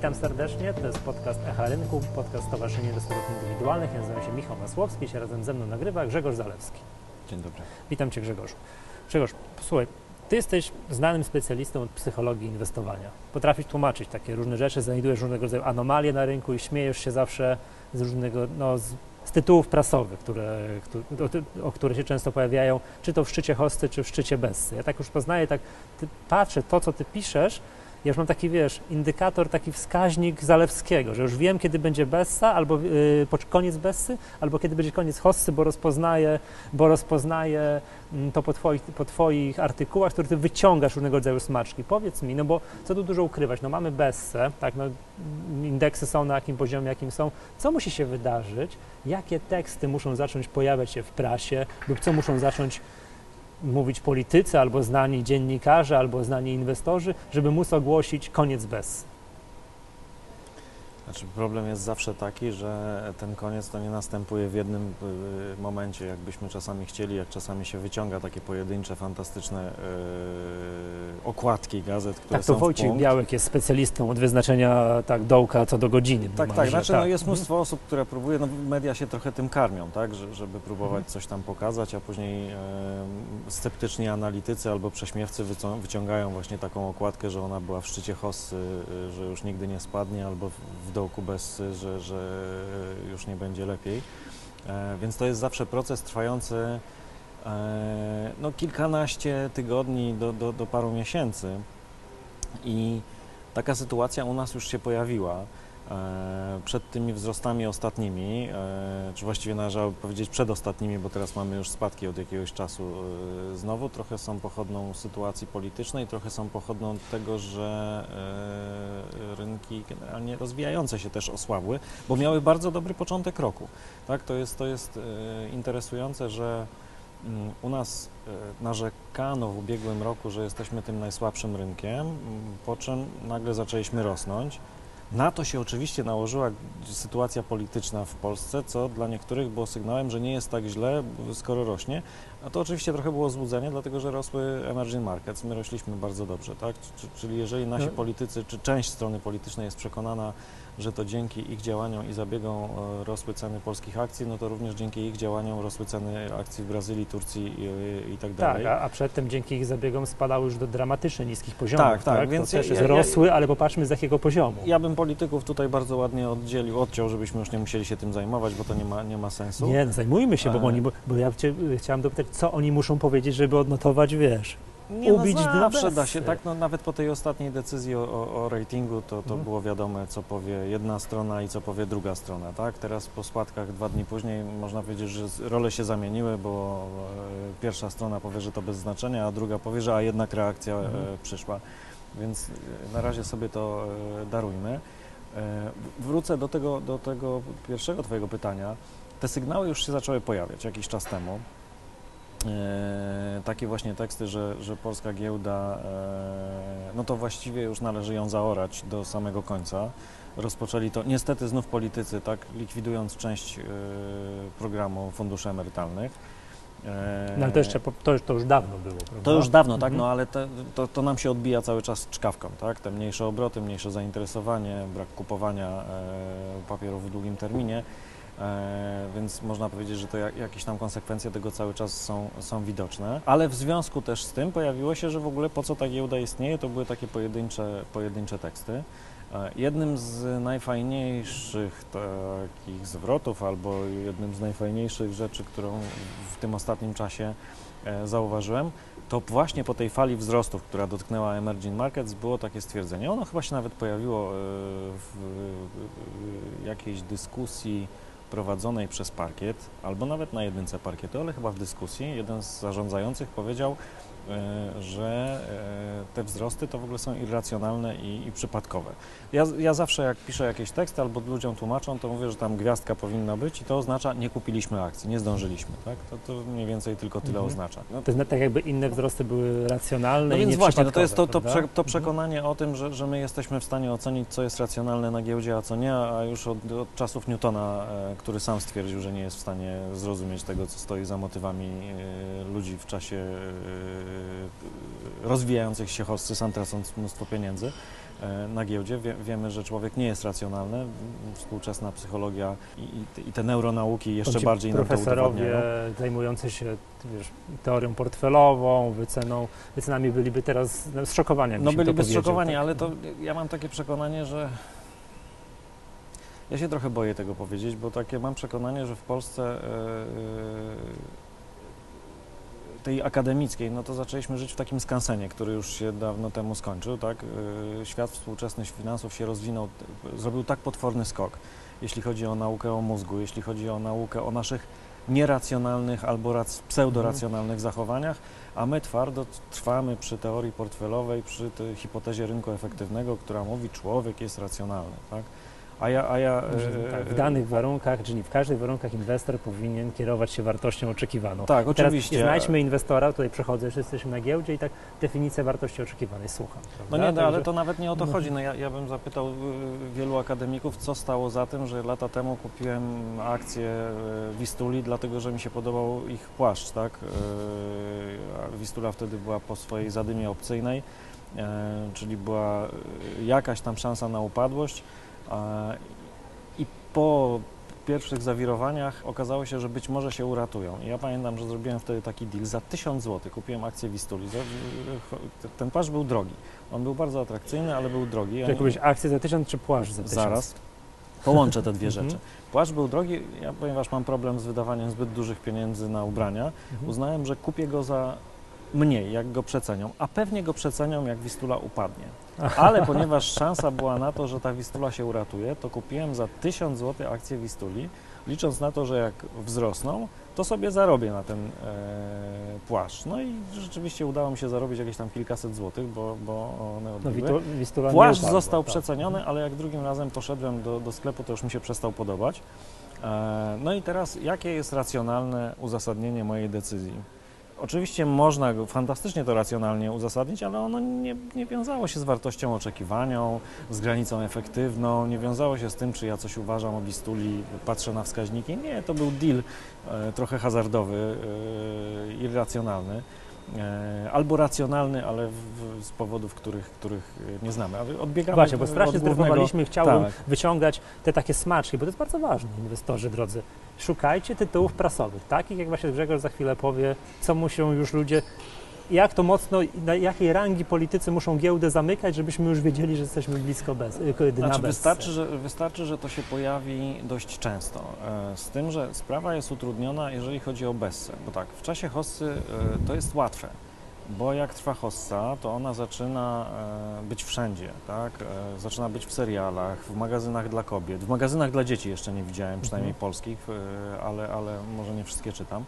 Witam serdecznie, to jest podcast Echa Rynku, podcast Stowarzyszenia Inwestorów Indywidualnych. Ja nazywam się Michał Masłowski, się razem ze mną nagrywa Grzegorz Zalewski. Dzień dobry. Witam Cię Grzegorzu. Grzegorz, posłuchaj, Ty jesteś znanym specjalistą od psychologii inwestowania. Potrafisz tłumaczyć takie różne rzeczy, znajdujesz różnego rodzaju anomalie na rynku i śmiejesz się zawsze z różnego, no, z, z tytułów prasowych, które, o, o które się często pojawiają, czy to w szczycie hosty, czy w szczycie Bessy. Ja tak już poznaję, tak patrzę to, co Ty piszesz, ja już mam taki, wiesz, indykator, taki wskaźnik Zalewskiego, że już wiem, kiedy będzie Bessa, albo yy, koniec Bessy, albo kiedy będzie koniec Hossy, bo rozpoznaję, bo rozpoznaję mm, to po twoich, po twoich artykułach, które ty wyciągasz różnego rodzaju smaczki. Powiedz mi, no bo co tu dużo ukrywać, no mamy Bessę, tak, no indeksy są na jakim poziomie, jakim są. Co musi się wydarzyć? Jakie teksty muszą zacząć pojawiać się w prasie lub co muszą zacząć mówić politycy, albo znani dziennikarze, albo znani inwestorzy, żeby móc ogłosić koniec bez. Znaczy problem jest zawsze taki, że ten koniec to nie następuje w jednym y, momencie, jakbyśmy czasami chcieli, jak czasami się wyciąga takie pojedyncze, fantastyczne yy, okładki gazet, które tak, to są Wojciech Białek jest specjalistą od wyznaczenia tak dołka co do godziny. Tak, tak, znaczy tak. No, jest mnóstwo mhm. osób, które próbuje, no media się trochę tym karmią, tak, żeby próbować mhm. coś tam pokazać, a później yy, sceptyczni analitycy albo prześmiewcy wyciągają właśnie taką okładkę, że ona była w szczycie hossy, yy, że już nigdy nie spadnie, albo w bez, że, że już nie będzie lepiej. E, więc to jest zawsze proces trwający e, no, kilkanaście tygodni do, do, do paru miesięcy. I taka sytuacja u nas już się pojawiła. E, przed tymi wzrostami ostatnimi, e, czy właściwie należałoby powiedzieć przedostatnimi, bo teraz mamy już spadki od jakiegoś czasu e, znowu, trochę są pochodną sytuacji politycznej, trochę są pochodną tego, że rynki generalnie rozwijające się też osłabły, bo miały bardzo dobry początek roku. Tak, to jest, to jest interesujące, że mm, u nas narzekano w ubiegłym roku, że jesteśmy tym najsłabszym rynkiem, po czym nagle zaczęliśmy rosnąć. Na to się oczywiście nałożyła sytuacja polityczna w Polsce, co dla niektórych było sygnałem, że nie jest tak źle, skoro rośnie. A to oczywiście trochę było złudzenie, dlatego że rosły emerging markets. My rośliśmy bardzo dobrze, tak? Czyli jeżeli nasi no. politycy, czy część strony politycznej jest przekonana, że to dzięki ich działaniom i zabiegom e, rosły ceny polskich akcji, no to również dzięki ich działaniom rosły ceny akcji w Brazylii, Turcji i, i tak dalej. Tak, a, a przedtem dzięki ich zabiegom spadały już do dramatycznie niskich poziomów. Tak, tak. tak? Więc to też ja, rosły, ale popatrzmy z jakiego poziomu. Ja bym polityków tutaj bardzo ładnie oddzielił, odciął, żebyśmy już nie musieli się tym zajmować, bo to nie ma, nie ma sensu. Nie, no zajmujmy się, bo, e. oni, bo, bo ja cię, chciałem dopytać, co oni muszą powiedzieć, żeby odnotować, wiesz, nie, ubić no, zawsze da się, tak, no, nawet po tej ostatniej decyzji o, o, o ratingu to, to mhm. było wiadome, co powie jedna strona i co powie druga strona, tak? Teraz po spadkach dwa dni później można powiedzieć, że role się zamieniły, bo e, pierwsza strona powie, że to bez znaczenia, a druga powie, że a jednak reakcja e, mhm. przyszła, więc e, na razie sobie to e, darujmy. E, wrócę do tego, do tego pierwszego Twojego pytania. Te sygnały już się zaczęły pojawiać jakiś czas temu. E, takie właśnie teksty, że, że polska giełda, e, no to właściwie już należy ją zaorać do samego końca. Rozpoczęli to niestety znów politycy, tak, likwidując część e, programu funduszy emerytalnych. No ale to jeszcze to, to już dawno było, prawda? To już dawno, tak, mhm. no ale te, to, to nam się odbija cały czas czkawką, tak? Te mniejsze obroty, mniejsze zainteresowanie, brak kupowania papierów w długim terminie. E, więc można powiedzieć, że to jakieś tam konsekwencje tego cały czas są, są widoczne. Ale w związku też z tym pojawiło się, że w ogóle po co ta giełda istnieje, to były takie pojedyncze, pojedyncze teksty. E, jednym z najfajniejszych takich zwrotów, albo jednym z najfajniejszych rzeczy, którą w tym ostatnim czasie e, zauważyłem, to właśnie po tej fali wzrostów, która dotknęła emerging markets, było takie stwierdzenie. Ono chyba się nawet pojawiło w jakiejś dyskusji prowadzonej przez parkiet, albo nawet na jedynce parkietu, ale chyba w dyskusji, jeden z zarządzających powiedział, E, że e, te wzrosty to w ogóle są irracjonalne i, i przypadkowe. Ja, ja, zawsze jak piszę jakieś teksty albo ludziom tłumaczą, to mówię, że tam gwiazdka powinna być i to oznacza nie kupiliśmy akcji, nie zdążyliśmy, tak? To, to mniej więcej tylko tyle mhm. oznacza. No, to jest tak jakby inne wzrosty były racjonalne no i więc właśnie, no to jest to, to, prze, to mhm. przekonanie mhm. o tym, że, że my jesteśmy w stanie ocenić, co jest racjonalne na giełdzie, a co nie, a już od, od czasów Newtona, e, który sam stwierdził, że nie jest w stanie zrozumieć tego, co stoi za motywami ludzi w czasie rozwijających się hossy, sam tracąc mnóstwo pieniędzy, e, na giełdzie. Wie, wiemy, że człowiek nie jest racjonalny. Współczesna psychologia i, i, te- neuronauki jeszcze Ci bardziej nam to profesorowie zajmujący się wiesz, teorią portfelową, wyceną, wycenami byliby teraz no, zszokowani. No byliby zszokowani, tak? ale to ja mam takie przekonanie, że ja się trochę boję tego powiedzieć, bo takie mam przekonanie, że w Polsce e, e, tej akademickiej, no to zaczęliśmy żyć w takim skansenie, który już się dawno temu skończył, tak? E, Świat współczesnych finansów się rozwinął, zrobił tak potworny skok, jeśli chodzi o naukę o mózgu, jeśli chodzi o naukę o naszych nieracjonalnych albo rac- pseudoracjonalnych zachowaniach, a my twardo trwamy przy teorii portfelowej, przy hipotezie rynku efektywnego, która mówi, człowiek jest racjonalny, tak? A ja, a ja e, tak, e, w danych warunkach, czyli w każdych warunkach inwestor powinien kierować się wartością oczekiwaną. Tak, I Teraz oczywiście. znajdźmy inwestora, tutaj przechodzę, już jesteśmy na giełdzie i tak definicja wartości oczekiwanej, słucham. No prawda? nie, no, ale Także- to nawet nie o to No. chodzi. No ja, ja bym zapytał y, wielu akademików, co stało za tym, że lata temu kupiłem akcję y, Wistuli, dlatego że mi się podobał ich płaszcz, tak? Y, Wistula wtedy była po swojej zadymie opcyjnej, y, czyli była y, jakaś tam szansa na upadłość. I po pierwszych zawirowaniach okazało się, że być może się uratują. I ja pamiętam, że zrobiłem wtedy taki deal za 1000 zł. Kupiłem akcję Wistuli. Ten płaszcz był drogi. On był bardzo atrakcyjny, ale był drogi. Ja Czy nie- kupić akcję za tysiąc czy płaszcz za tysiąc? Zaraz. Połączę te dwie Mhm. rzeczy. Płaszcz był drogi, ja, ponieważ mam problem z wydawaniem zbyt dużych pieniędzy na ubrania, Mhm. uznałem, że kupię go za mniej, jak go przecenią, a pewnie go przecenią, jak Wistula upadnie. Ale ponieważ szansa była na to, że ta Wistula się uratuje, to kupiłem za 1000 zł akcje Wistuli, licząc na to, że jak wzrosną, to sobie zarobię na ten e, płaszcz. No i rzeczywiście udało mi się zarobić jakieś tam kilkaset złotych, bo, bo one No, odbiły. Witu- Wistula nie Płaszcz upadła, został tak. przeceniony, ale jak drugim razem poszedłem do, do sklepu, to już mi się przestał podobać. E, No i teraz, jakie jest racjonalne uzasadnienie mojej decyzji? Oczywiście można fantastycznie to racjonalnie uzasadnić, ale ono nie, nie wiązało się z wartością oczekiwanią, z granicą efektywną, nie wiązało się z tym, czy ja coś uważam o bistuli, patrzę na wskaźniki. Nie, to był deal e, trochę hazardowy, e, irracjonalny. E, albo racjonalny, ale w, z powodów, których, których e, nie znamy. Ale odbiegamy Właśnie, bo strasznie zdrowowaliśmy, chciałbym Tak. wyciągać te takie smaczki, bo to jest bardzo ważne, inwestorzy drodzy. Szukajcie tytułów prasowych, takich jak właśnie Grzegorz za chwilę powie, co muszą już ludzie, jak to mocno, na jakiej rangi politycy muszą giełdę zamykać, żebyśmy już wiedzieli, że jesteśmy blisko bez, y, na Znaczy bezce. wystarczy że, wystarczy, że to się pojawi dość często. E, Z tym, że sprawa jest utrudniona, jeżeli chodzi o Bessę. Bo tak, w czasie hossy e, to jest łatwe, bo jak trwa hossa, to ona zaczyna e, być wszędzie, tak? Zaczyna być w serialach, w magazynach dla kobiet, w magazynach dla dzieci jeszcze nie widziałem, przynajmniej polskich, e, ale, ale może nie wszystkie czytam.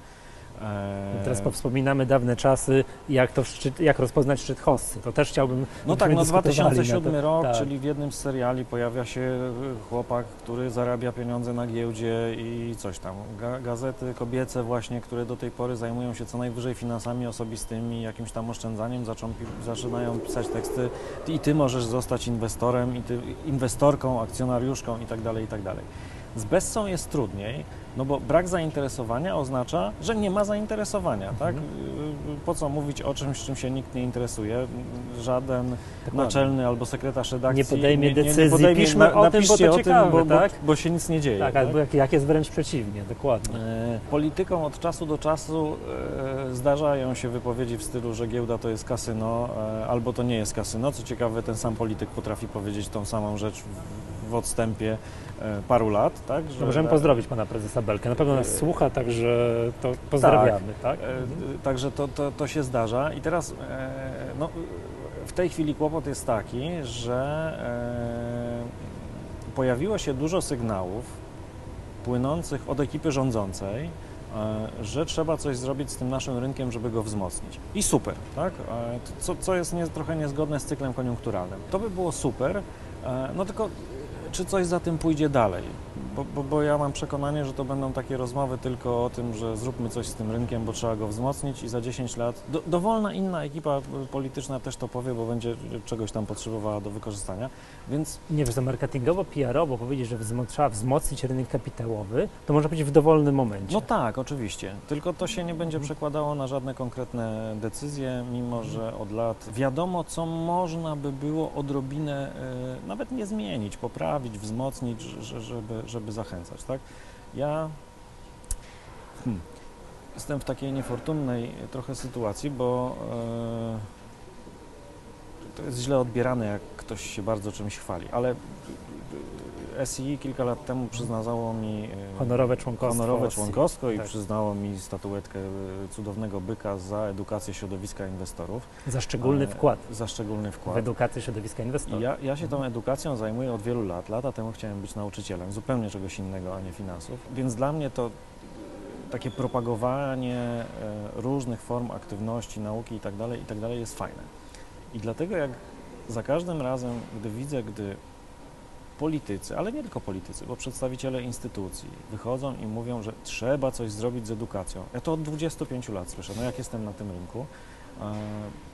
E, Teraz powspominamy dawne czasy, jak, to szczyt, jak rozpoznać szczyt hossy. To też chciałbym, No tak, no dyskutowali na 2007 to. rok, Tak. czyli w jednym z seriali pojawia się y, chłopak, który zarabia pieniądze na giełdzie i coś tam. Ga gazety kobiece właśnie, które do tej pory zajmują się co najwyżej finansami osobistymi, jakimś tam oszczędzaniem, zaczynają pisać teksty i ty możesz zostać inwestorem, i ty, inwestorką, akcjonariuszką i tak dalej, i tak dalej. Z Bessą jest trudniej, no bo brak zainteresowania oznacza, że nie ma zainteresowania, tak? Mhm. Y, Po co mówić o czymś, czym się nikt nie interesuje? Żaden Dokładnie. naczelny albo sekretarz redakcji Nie podejmie decyzji. Piszmy o tym, bo to o ciekawe, tym, bo, tak? bo, bo się nic nie dzieje. tak, albo jak, jak jest wręcz przeciwnie, dokładnie. E, Politykom od czasu do czasu e, zdarzają się wypowiedzi w stylu, że giełda to jest kasyno, e, albo to nie jest kasyno. Co ciekawe, ten sam polityk potrafi powiedzieć tą samą rzecz w, w odstępie paru lat, tak? No, możemy pozdrowić pana prezesa Belkę. Na pewno nas E, słucha, także to pozdrawiamy, tak? E, Także to, to, to się zdarza. I teraz e, no, w tej chwili kłopot jest taki, że e, pojawiło się dużo sygnałów płynących od ekipy rządzącej, e, że trzeba coś zrobić z tym naszym rynkiem, żeby go wzmocnić. I super, tak? E, Co, co jest nie, trochę niezgodne z cyklem koniunkturalnym. To by było super, e, no tylko e, czy coś za tym pójdzie dalej? Bo, bo, bo ja mam przekonanie, że to będą takie rozmowy tylko o tym, że zróbmy coś z tym rynkiem, bo trzeba go wzmocnić i za 10 lat do, dowolna inna ekipa polityczna też to powie, bo będzie czegoś tam potrzebowała do wykorzystania, więc Nie wiesz, za marketingowo, PR-owo powiedzieć, że wzmo- trzeba wzmocnić rynek kapitałowy, to można powiedzieć w dowolnym momencie. no tak, oczywiście, tylko to się nie będzie przekładało na żadne konkretne decyzje, mimo że od lat wiadomo, co można by było odrobinę e, nawet nie zmienić, poprawić, wzmocnić, że, żeby, żeby zachęcać, tak? Ja hmm, jestem w takiej niefortunnej trochę sytuacji, bo e, to jest źle odbierane, jak ktoś się bardzo czymś chwali, ale SI kilka lat temu przyznało mi e, Honorowe członkostwo. honorowe członkostwo i tak. przyznało mi statuetkę e, cudownego byka za edukację środowiska inwestorów. Za szczególny E, wkład Za szczególny w wkład. edukację środowiska inwestorów. ja, ja się tą edukacją zajmuję od wielu lat. Lata temu chciałem być nauczycielem, zupełnie czegoś innego, a nie finansów. Więc dla mnie to takie propagowanie różnych form aktywności, nauki itd., itd. jest fajne. I dlatego jak za każdym razem, gdy widzę, gdy politycy, ale nie tylko politycy, bo przedstawiciele instytucji wychodzą i mówią, że trzeba coś zrobić z edukacją. Ja to od 25 lat słyszę, no jak jestem na tym rynku, e,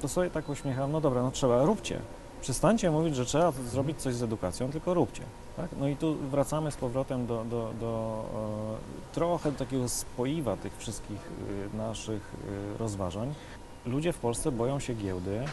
to sobie tak uśmiecham, no dobra, no trzeba, róbcie. Przestańcie mówić, że trzeba zrobić coś z edukacją, tylko róbcie. Tak? No i tu wracamy z powrotem do, do, do e, trochę do takiego spoiwa tych wszystkich e, naszych e, rozważań. Ludzie w Polsce boją się giełdy.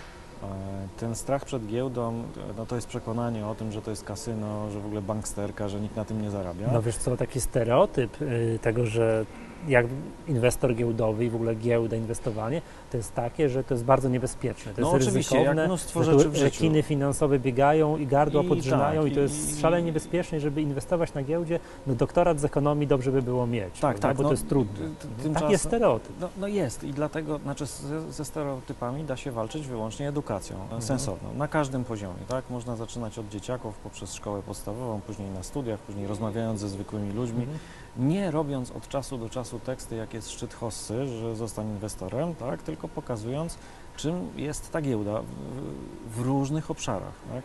E, Ten strach przed giełdą, e, no to jest przekonanie o tym, że to jest kasyno, że w ogóle banksterka, że nikt na tym nie zarabia. No wiesz co, taki stereotyp y, tego, że jak inwestor giełdowy i w ogóle giełda, inwestowanie, to jest takie, że to jest bardzo niebezpieczne. To No jest oczywiście, ryzykowne, jak mnóstwo rzeczy w rekiny finansowe biegają i gardła I podrzynają tak, i to jest i- szalenie niebezpieczne żeby inwestować na giełdzie, no doktorat z ekonomii dobrze by było mieć, Tak, tak, bo no, to jest trudne. t- t- Taki tymczasem- jest stereotyp. No, no jest i dlatego, znaczy ze, ze stereotypami da się walczyć wyłącznie edukacją Mhm. sensowną, na każdym poziomie, tak? Można zaczynać od dzieciaków poprzez szkołę podstawową, później na studiach, później rozmawiając ze zwykłymi ludźmi, Mhm. Nie robiąc od czasu do czasu teksty, jak jest szczyt hossy, że zostań inwestorem, tak? Tylko pokazując, czym jest ta giełda w, w różnych obszarach, tak?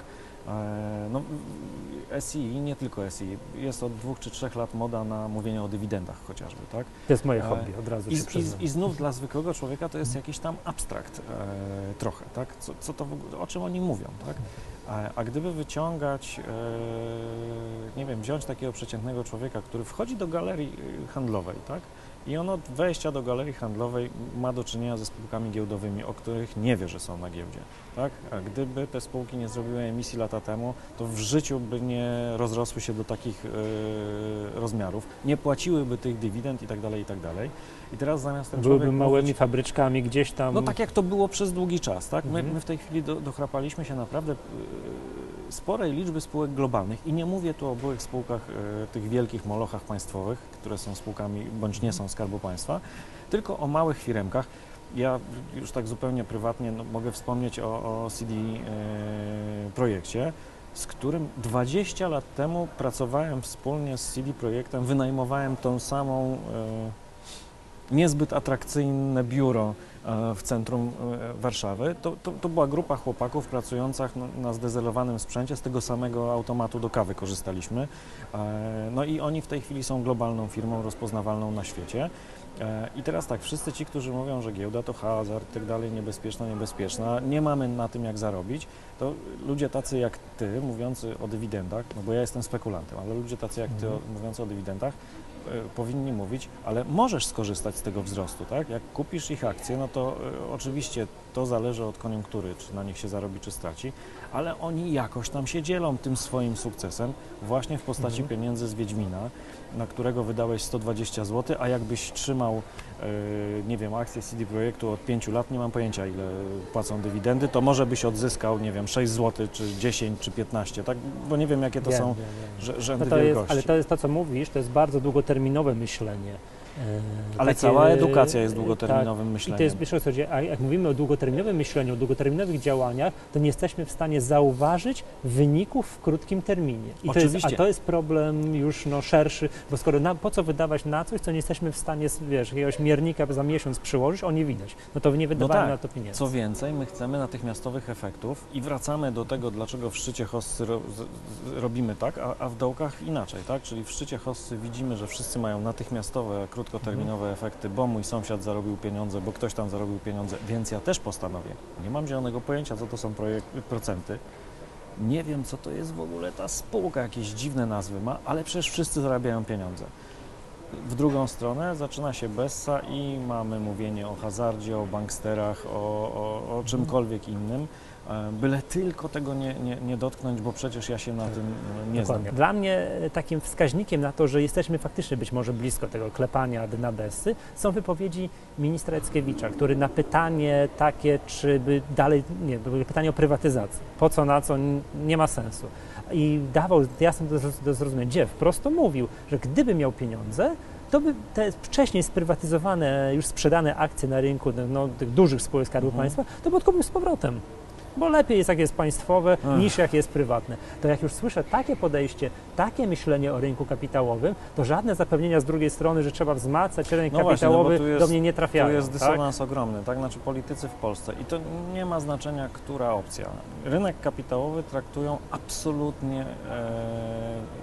E, No, SI, nie tylko SI, jest od dwóch czy trzech lat moda na mówienie o dywidendach chociażby, tak? To jest moje E, hobby, od razu I, się i, I znów dla zwykłego człowieka to jest jakiś tam abstrakt e, trochę, tak? Co, co to w ogóle, o czym oni mówią, tak? A, gdyby wyciągać, e, nie wiem, wziąć takiego przeciętnego człowieka, który wchodzi do galerii e, handlowej, tak? I on od wejścia do galerii handlowej ma do czynienia ze spółkami giełdowymi, o których nie wie, że są na giełdzie, tak? A gdyby te spółki nie zrobiły emisji lata temu, to w życiu by nie rozrosły się do takich e, rozmiarów, nie płaciłyby tych dywidend i tak dalej, i tak dalej. I teraz zamiast ten Byłyby małymi mówić, fabryczkami gdzieś tam. no tak jak to było przez długi czas, tak? My, Mhm. my w tej chwili do, dochrapaliśmy się naprawdę y, sporej liczby spółek globalnych i nie mówię tu o byłych spółkach, y, tych wielkich molochach państwowych, które są spółkami bądź nie są Skarbu Państwa, tylko o małych firemkach. Ja już tak zupełnie prywatnie no, mogę wspomnieć o, o CD y, projekcie, z którym 20 lat temu pracowałem wspólnie z CD Projektem, wynajmowałem tą samą y, niezbyt atrakcyjne biuro e, w centrum e, Warszawy. To, to, to była grupa chłopaków pracujących na, zdezelowanym sprzęcie, z tego samego automatu do kawy korzystaliśmy. E, No i oni w tej chwili są globalną firmą rozpoznawalną na świecie. E, I teraz tak, wszyscy ci, którzy mówią, że giełda to hazard tak dalej, niebezpieczna, niebezpieczna, nie mamy na tym jak zarobić, to ludzie tacy jak ty, mówiący o dywidendach, no bo ja jestem spekulantem, ale ludzie tacy jak ty, Mhm. mówiący o dywidendach, e, powinni mówić, ale możesz skorzystać z tego wzrostu, tak? Jak kupisz ich akcje, no to e, oczywiście to zależy od koniunktury, czy na nich się zarobi, czy straci, ale oni jakoś tam się dzielą tym swoim sukcesem właśnie w postaci Mhm. pieniędzy z Wiedźmina, na którego wydałeś 120 zł, a jakbyś trzymał, e, nie wiem, akcje CD Projektu od 5 lat, nie mam pojęcia ile płacą dywidendy, to może byś odzyskał, nie wiem, 6 zł, czy 10, czy 15, tak? Bo nie wiem, jakie to Wiem, są wiem, wiem. No rzędy to jest, wielkości. ale to jest to, co mówisz, to jest bardzo długoterminowe myślenie. E, Ale takie, cała edukacja jest długoterminowym tak, I myśleniem. to jest, wiesz o co chodzi, a jak mówimy o długoterminowym myśleniu, o długoterminowych działaniach, to nie jesteśmy w stanie zauważyć wyników w krótkim terminie. I to jest, Oczywiście. a to jest problem już no, szerszy, bo skoro na, po co wydawać na coś, co nie jesteśmy w stanie, wiesz, jakiegoś miernika za miesiąc przyłożyć, o nie widać, no to nie wydawajmy tak. na to pieniędzy. Co więcej, my chcemy natychmiastowych efektów i wracamy do tego, dlaczego w szczycie hossy ro, robimy tak, a, a w dołkach inaczej, tak? Czyli w szczycie hossy widzimy, że wszyscy mają natychmiastowe, krótkoterminowe Mhm. efekty, bo mój sąsiad zarobił pieniądze, bo ktoś tam zarobił pieniądze, więc ja też postanowię. Nie mam zielonego pojęcia, co to są procenty. Nie wiem, co to jest w ogóle ta spółka, jakieś dziwne nazwy ma, ale przecież wszyscy zarabiają pieniądze. W drugą stronę zaczyna się Bessa i mamy mówienie o hazardzie, o banksterach, o, o, o czymkolwiek innym, byle tylko tego nie, nie, nie dotknąć, bo przecież ja się na tym e, nie znam. Dokładnie. Dla mnie e, takim wskaźnikiem na to, że jesteśmy faktycznie być może blisko tego klepania dna Bessy, są wypowiedzi ministra Eckiewicza, który na pytanie takie, czy by dalej, nie, pytanie o prywatyzację, po co, na co, nie ma sensu. I dawał jasno do, zroz- do zrozumienia, gdzie wprost to mówił, że gdyby miał pieniądze, to by te wcześniej sprywatyzowane, już sprzedane akcje na rynku no, tych dużych spółek Skarbu Mhm. Państwa, to by odkupił z powrotem. Bo lepiej jest, jak jest państwowe, Ech. niż jak jest prywatne. To jak już słyszę takie podejście, takie myślenie o rynku kapitałowym, to żadne zapewnienia z drugiej strony, że trzeba wzmacniać rynek No właśnie, no kapitałowy, jest- do mnie nie trafiają. Tu jest tak? dysonans ogromny, tak? Znaczy politycy w Polsce i to nie ma znaczenia, która opcja. Rynek kapitałowy traktują absolutnie e,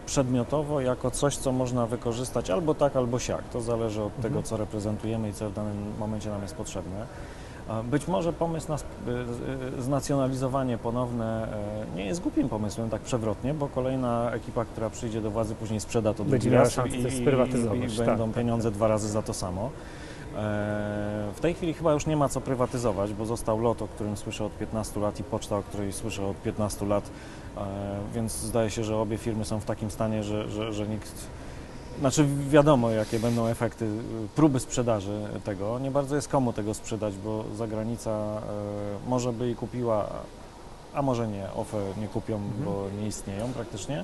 przedmiotowo jako coś, co można wykorzystać albo tak, albo siak. To zależy od Mhm. tego, co reprezentujemy i co w danym momencie nam jest potrzebne. Być może pomysł na e, e, znacjonalizowanie ponowne e, nie jest głupim pomysłem, tak przewrotnie, bo kolejna ekipa, która przyjdzie do władzy, później sprzeda to drugi raz i, i, i, i tak, będą tak, pieniądze tak. dwa razy za to samo. E, W tej chwili chyba już nie ma co prywatyzować, bo został lot, o którym słyszę od 15 lat i poczta, o której słyszę od 15 lat, e, więc zdaje się, że obie firmy są w takim stanie, że, że, że nikt... Znaczy wiadomo, jakie będą efekty y, próby sprzedaży tego. Nie bardzo jest komu tego sprzedać, bo zagranica e, może by i kupiła, a może nie. OFE nie kupią, Mhm. bo nie istnieją praktycznie.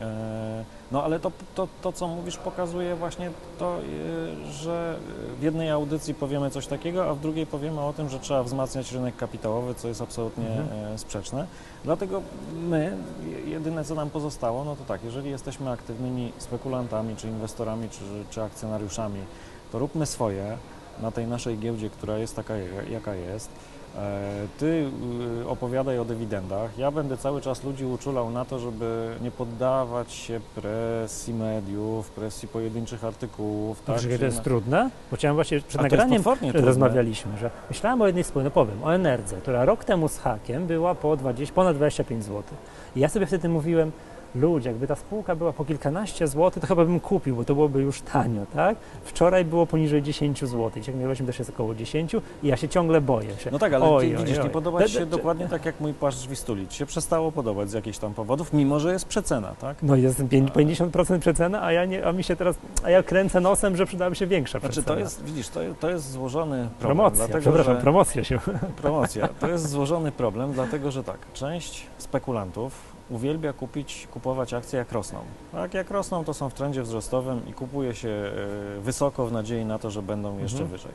E, No ale to, to, to, co mówisz, pokazuje właśnie to, y, że w jednej audycji powiemy coś takiego, a w drugiej powiemy o tym, że trzeba wzmacniać rynek kapitałowy, co jest absolutnie Mhm. e, sprzeczne. Dlatego my, je- jedyne co nam pozostało, no to tak, jeżeli jesteśmy aktywnymi spekulantami, czy inwestorami, czy, czy akcjonariuszami, to róbmy swoje na tej naszej giełdzie, która jest taka, jaka jest. E, Ty y, opowiadaj o dywidendach. Ja będę cały czas ludzi uczulał na to, żeby nie poddawać się presji mediów, presji pojedynczych artykułów. Tak, Także to jest na- trudne, bo chciałem właśnie przed A nagraniem rozmawialiśmy, że myślałem o jednej spółce, no powiem, o Enerdze, która rok temu z hakiem była po 20, ponad 25 zł. I ja sobie wtedy mówiłem, ludzie, jakby ta spółka była po kilkanaście złotych, to chyba bym kupił, bo to byłoby już tanio, tak? Wczoraj było poniżej 10 zł, ciągłością też jest około 10 i ja się ciągle boję się. No tak, ale Oj, ty, oj, widzisz, oj. nie podoba ci się dokładnie tak jak mój płaszcz Wistuli. Ci się przestało podobać z jakichś tam powodów, mimo że jest przecena, tak? No jest pięć- 50% przecena, a ja, nie, a mi się teraz, a ja kręcę nosem, że przydałaby się większa Znaczy przecena. to jest, widzisz, to, to jest złożony problem. promocja, dlatego, przepraszam, że... promocja się. Promocja. To jest złożony problem, dlatego że tak, część spekulantów uwielbia kupić, kupować akcje jak rosną. Tak, jak rosną, to są w trendzie wzrostowym i kupuje się e, wysoko w nadziei na to, że będą jeszcze Mhm. wyżej.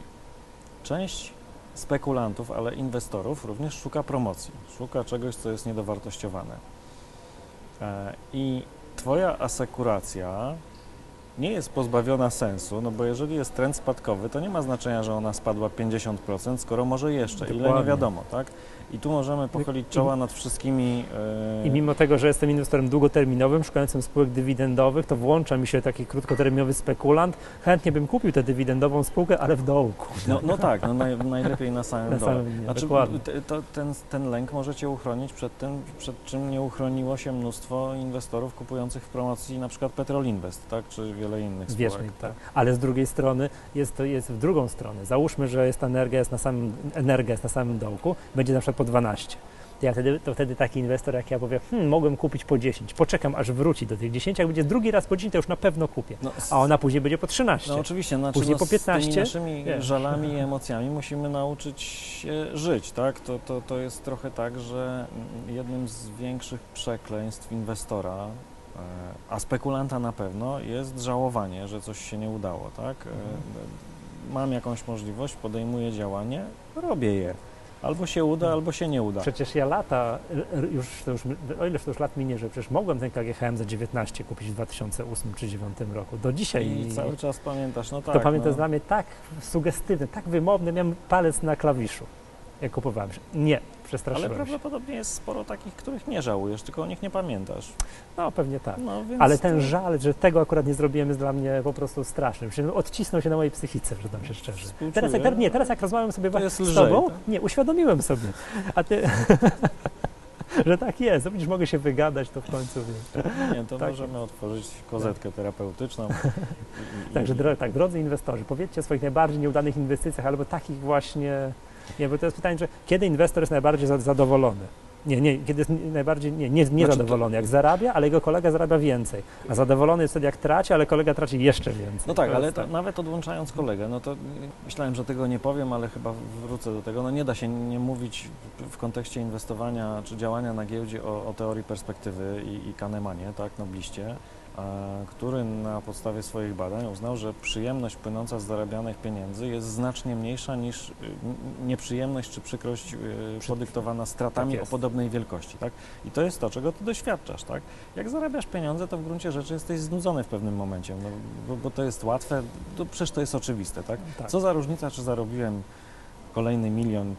Część spekulantów, ale inwestorów również szuka promocji, szuka czegoś, co jest niedowartościowane. E, I Twoja asekuracja nie jest pozbawiona sensu, no bo jeżeli jest trend spadkowy, to nie ma znaczenia, że ona spadła 50%, skoro może jeszcze, ile nie Dokładnie. wiadomo, tak? I tu możemy pochylić czoła nad wszystkimi... e, I mimo tego, że jestem inwestorem długoterminowym, szukającym spółek dywidendowych, to włącza mi się taki krótkoterminowy spekulant. Chętnie bym kupił tę dywidendową spółkę, ale w dołku. No, no tak, no naj, najlepiej na samym Na dole. samym dnie, Znaczy, te- to, ten, ten lęk może Cię uchronić przed tym, przed czym nie uchroniło się mnóstwo inwestorów kupujących w promocji na przykład Petrol Invest, tak, czy wiele innych spółek. mi, tak. Ale z drugiej strony jest to jest w drugą stronę. Załóżmy, że jest energia jest na samym, energia jest na samym dołku, będzie na przykład po 12. To, ja wtedy, to wtedy taki inwestor jak ja powie, hmm, mogłem kupić po 10, poczekam aż wróci do tych 10, jak będzie drugi raz po 10, to już na pewno kupię. No, A ona później będzie po 13. No oczywiście, znaczy, Później no, po z tymi 15, naszymi wiesz. żalami i emocjami musimy nauczyć się żyć, tak? To, to, to jest trochę tak, że jednym z większych przekleństw inwestora A spekulanta na pewno jest żałowanie, że coś się nie udało, tak? E, Mam jakąś możliwość, podejmuję działanie, robię je. Albo się uda, albo się nie uda. Przecież ja lata, już, to już, o ileż to już lat minie, że przecież mogłem ten KGHM za 19 kupić w 2008 czy 2009 roku. Do dzisiaj I cały czas pamiętasz, no tak. to pamiętam no. dla mnie tak sugestywne, tak wymowne, miałem palec na klawiszu, jak kupowałem. Nie, Ale przestraszyłem się. prawdopodobnie jest sporo takich, których nie żałujesz, tylko o nich nie pamiętasz. No pewnie tak. No, więc Ale ten to- żal, że tego akurat nie zrobiłem, jest dla mnie po prostu straszny. Odcisnął się na mojej psychice, że tam się szczerze. Teraz jak, teraz- nie, teraz jak rozmawiam sobie To z lżej, tobą, tak? nie, uświadomiłem sobie. A ty, że tak jest, no widzisz, mogę się wygadać, to w końcu wiem. Nie, to Tak. możemy otworzyć kozetkę terapeutyczną. I, i, Także i, tak, drodzy inwestorzy, powiedzcie o swoich najbardziej nieudanych inwestycjach albo takich właśnie, nie, bo to jest pytanie, że kiedy inwestor jest najbardziej za- zadowolony? Nie, nie, kiedy jest najbardziej, nie, nie, nie Znaczy zadowolony, jak zarabia, ale jego kolega zarabia więcej, a zadowolony jest wtedy jak traci, ale kolega traci jeszcze więcej. No tak, To ale to, nawet odłączając kolegę, no to myślałem, że tego nie powiem, ale chyba wrócę do tego. No nie da się nie mówić w kontekście inwestowania czy działania na giełdzie o, o teorii perspektywy i, i Kahnemanie, tak, nobliście, który na podstawie swoich badań uznał, że przyjemność płynąca z zarabianych pieniędzy jest znacznie mniejsza niż y, nieprzyjemność czy przykrość y, podyktowana stratami tak o podobnej wielkości, tak? I to jest to, czego ty doświadczasz, tak? Jak zarabiasz pieniądze, to w gruncie rzeczy jesteś znudzony w pewnym momencie, no, bo, bo to jest łatwe, to przecież to jest oczywiste, tak? tak. Co za różnica, czy zarobiłem kolejny milion,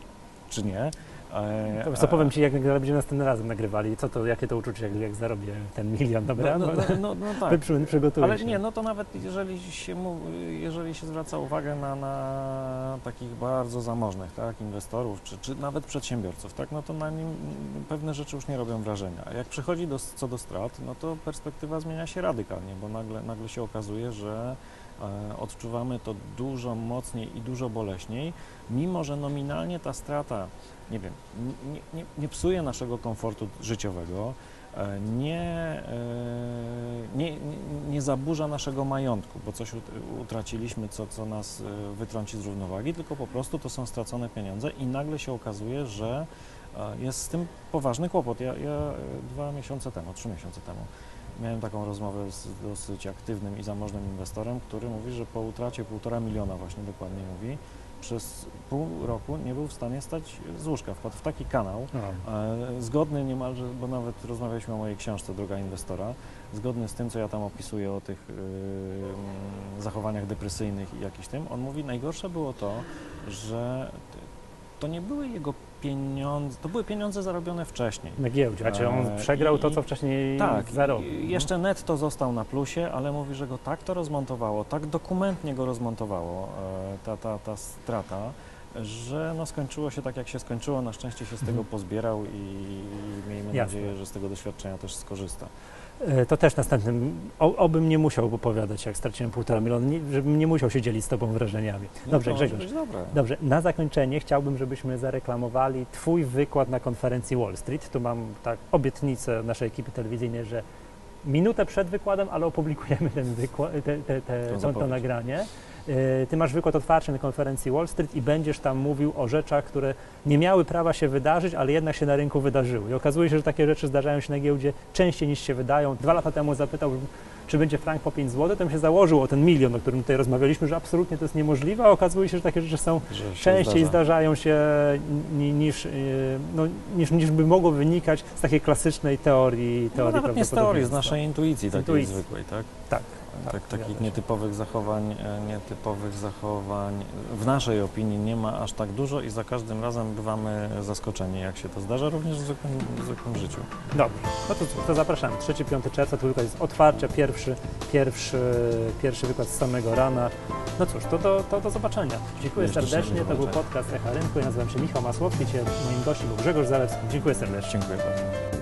czy nie? E, To co, powiem Ci, jak będziemy następnym razem nagrywali, co to, jakie to uczucie, jak, jak zarobię ten milion, dobra? no, no, no, no, no tak. Przy, przygotuję Ale się. nie, no to nawet jeżeli się, jeżeli się zwraca uwagę na, na takich bardzo zamożnych tak, inwestorów, czy, czy nawet przedsiębiorców, tak, no to na nim pewne rzeczy już nie robią wrażenia. Jak przychodzi do, co do strat, no to perspektywa zmienia się radykalnie, bo nagle, nagle się okazuje, że e, odczuwamy to dużo mocniej i dużo boleśniej, mimo że nominalnie ta strata, nie wiem, nie, nie, nie psuje naszego komfortu życiowego, e, nie, e, nie, nie, nie zaburza naszego majątku, bo coś ut- utraciliśmy, co, co nas e, wytrąci z równowagi, tylko po prostu to są stracone pieniądze i nagle się okazuje, że jest z tym poważny kłopot. Ja, ja dwa miesiące temu, trzy miesiące temu miałem taką rozmowę z dosyć aktywnym i zamożnym inwestorem, który mówi, że po utracie półtora miliona, właśnie dokładnie mówi, przez pół roku nie był w stanie stać z łóżka. Wpadł w taki kanał, No. E, Zgodny niemalże, bo nawet rozmawialiśmy o mojej książce Droga Inwestora, zgodny z tym, co ja tam opisuję o tych y, mm, zachowaniach depresyjnych i jakiś tym, on mówi, najgorsze było to, że to nie były jego pieniądze, to były pieniądze zarobione wcześniej. Na giełdzie, a czy on E, przegrał to, i- co wcześniej Tak, zarobił? i jeszcze netto został na plusie, ale mówi, że go tak to rozmontowało, tak dokumentnie go rozmontowało e, ta, ta, ta strata, że no skończyło się tak, jak się skończyło. Na szczęście się z tego Mhm. pozbierał i, miejmy Jasne. nadzieję, że z tego doświadczenia też skorzysta. E, To też następnym, o, obym nie musiał opowiadać, jak straciłem półtora miliona, nie, żebym nie musiał się dzielić z Tobą wrażeniami. No, Dobrze, może Grzegorz. Dobrze, na zakończenie chciałbym, żebyśmy zareklamowali Twój wykład na konferencji Wall Street. Tu mam tak obietnicę naszej ekipy telewizyjnej, że minutę przed wykładem, ale opublikujemy ten wykład, te, te, te, To to, nagranie. E, Ty masz wykład otwarty na konferencji Wall Street i będziesz tam mówił o rzeczach, które nie miały prawa się wydarzyć, ale jednak się na rynku wydarzyły. I okazuje się, że takie rzeczy zdarzają się na giełdzie częściej niż się wydają. Dwa lata temu zapytał, czy będzie frank po 5 zł, to bym się założył o ten milion, o którym tutaj rozmawialiśmy, że absolutnie to jest niemożliwe, a okazuje się, że takie rzeczy są Że częściej zdarza. zdarzają się ni- niż, yy, no, niż, niż by mogło wynikać z takiej klasycznej teorii, No, teorii nawet nie z teorii, z naszej intuicji takiej Intuicji. zwykłej, tak? Tak, tak, tak, takich nietypowych zachowań, e, nietypowych zachowań w naszej opinii nie ma aż tak dużo i za każdym razem bywamy zaskoczeni, jak się to zdarza, również w zwykłym, w zwykłym życiu. Dobrze, no to, to zapraszamy. 3-5 czerwca to wykład jest otwarcie, pierwszy, pierwszy, pierwszy wykład z samego rana. No cóż, to do, to do zobaczenia. Dziękuję Jeszcze serdecznie, to był podcast Echa Rynku. Ja nazywam się Michał Masłowski, moim gościem był Grzegorz Zalewski. Dziękuję serdecznie. Dziękuję bardzo.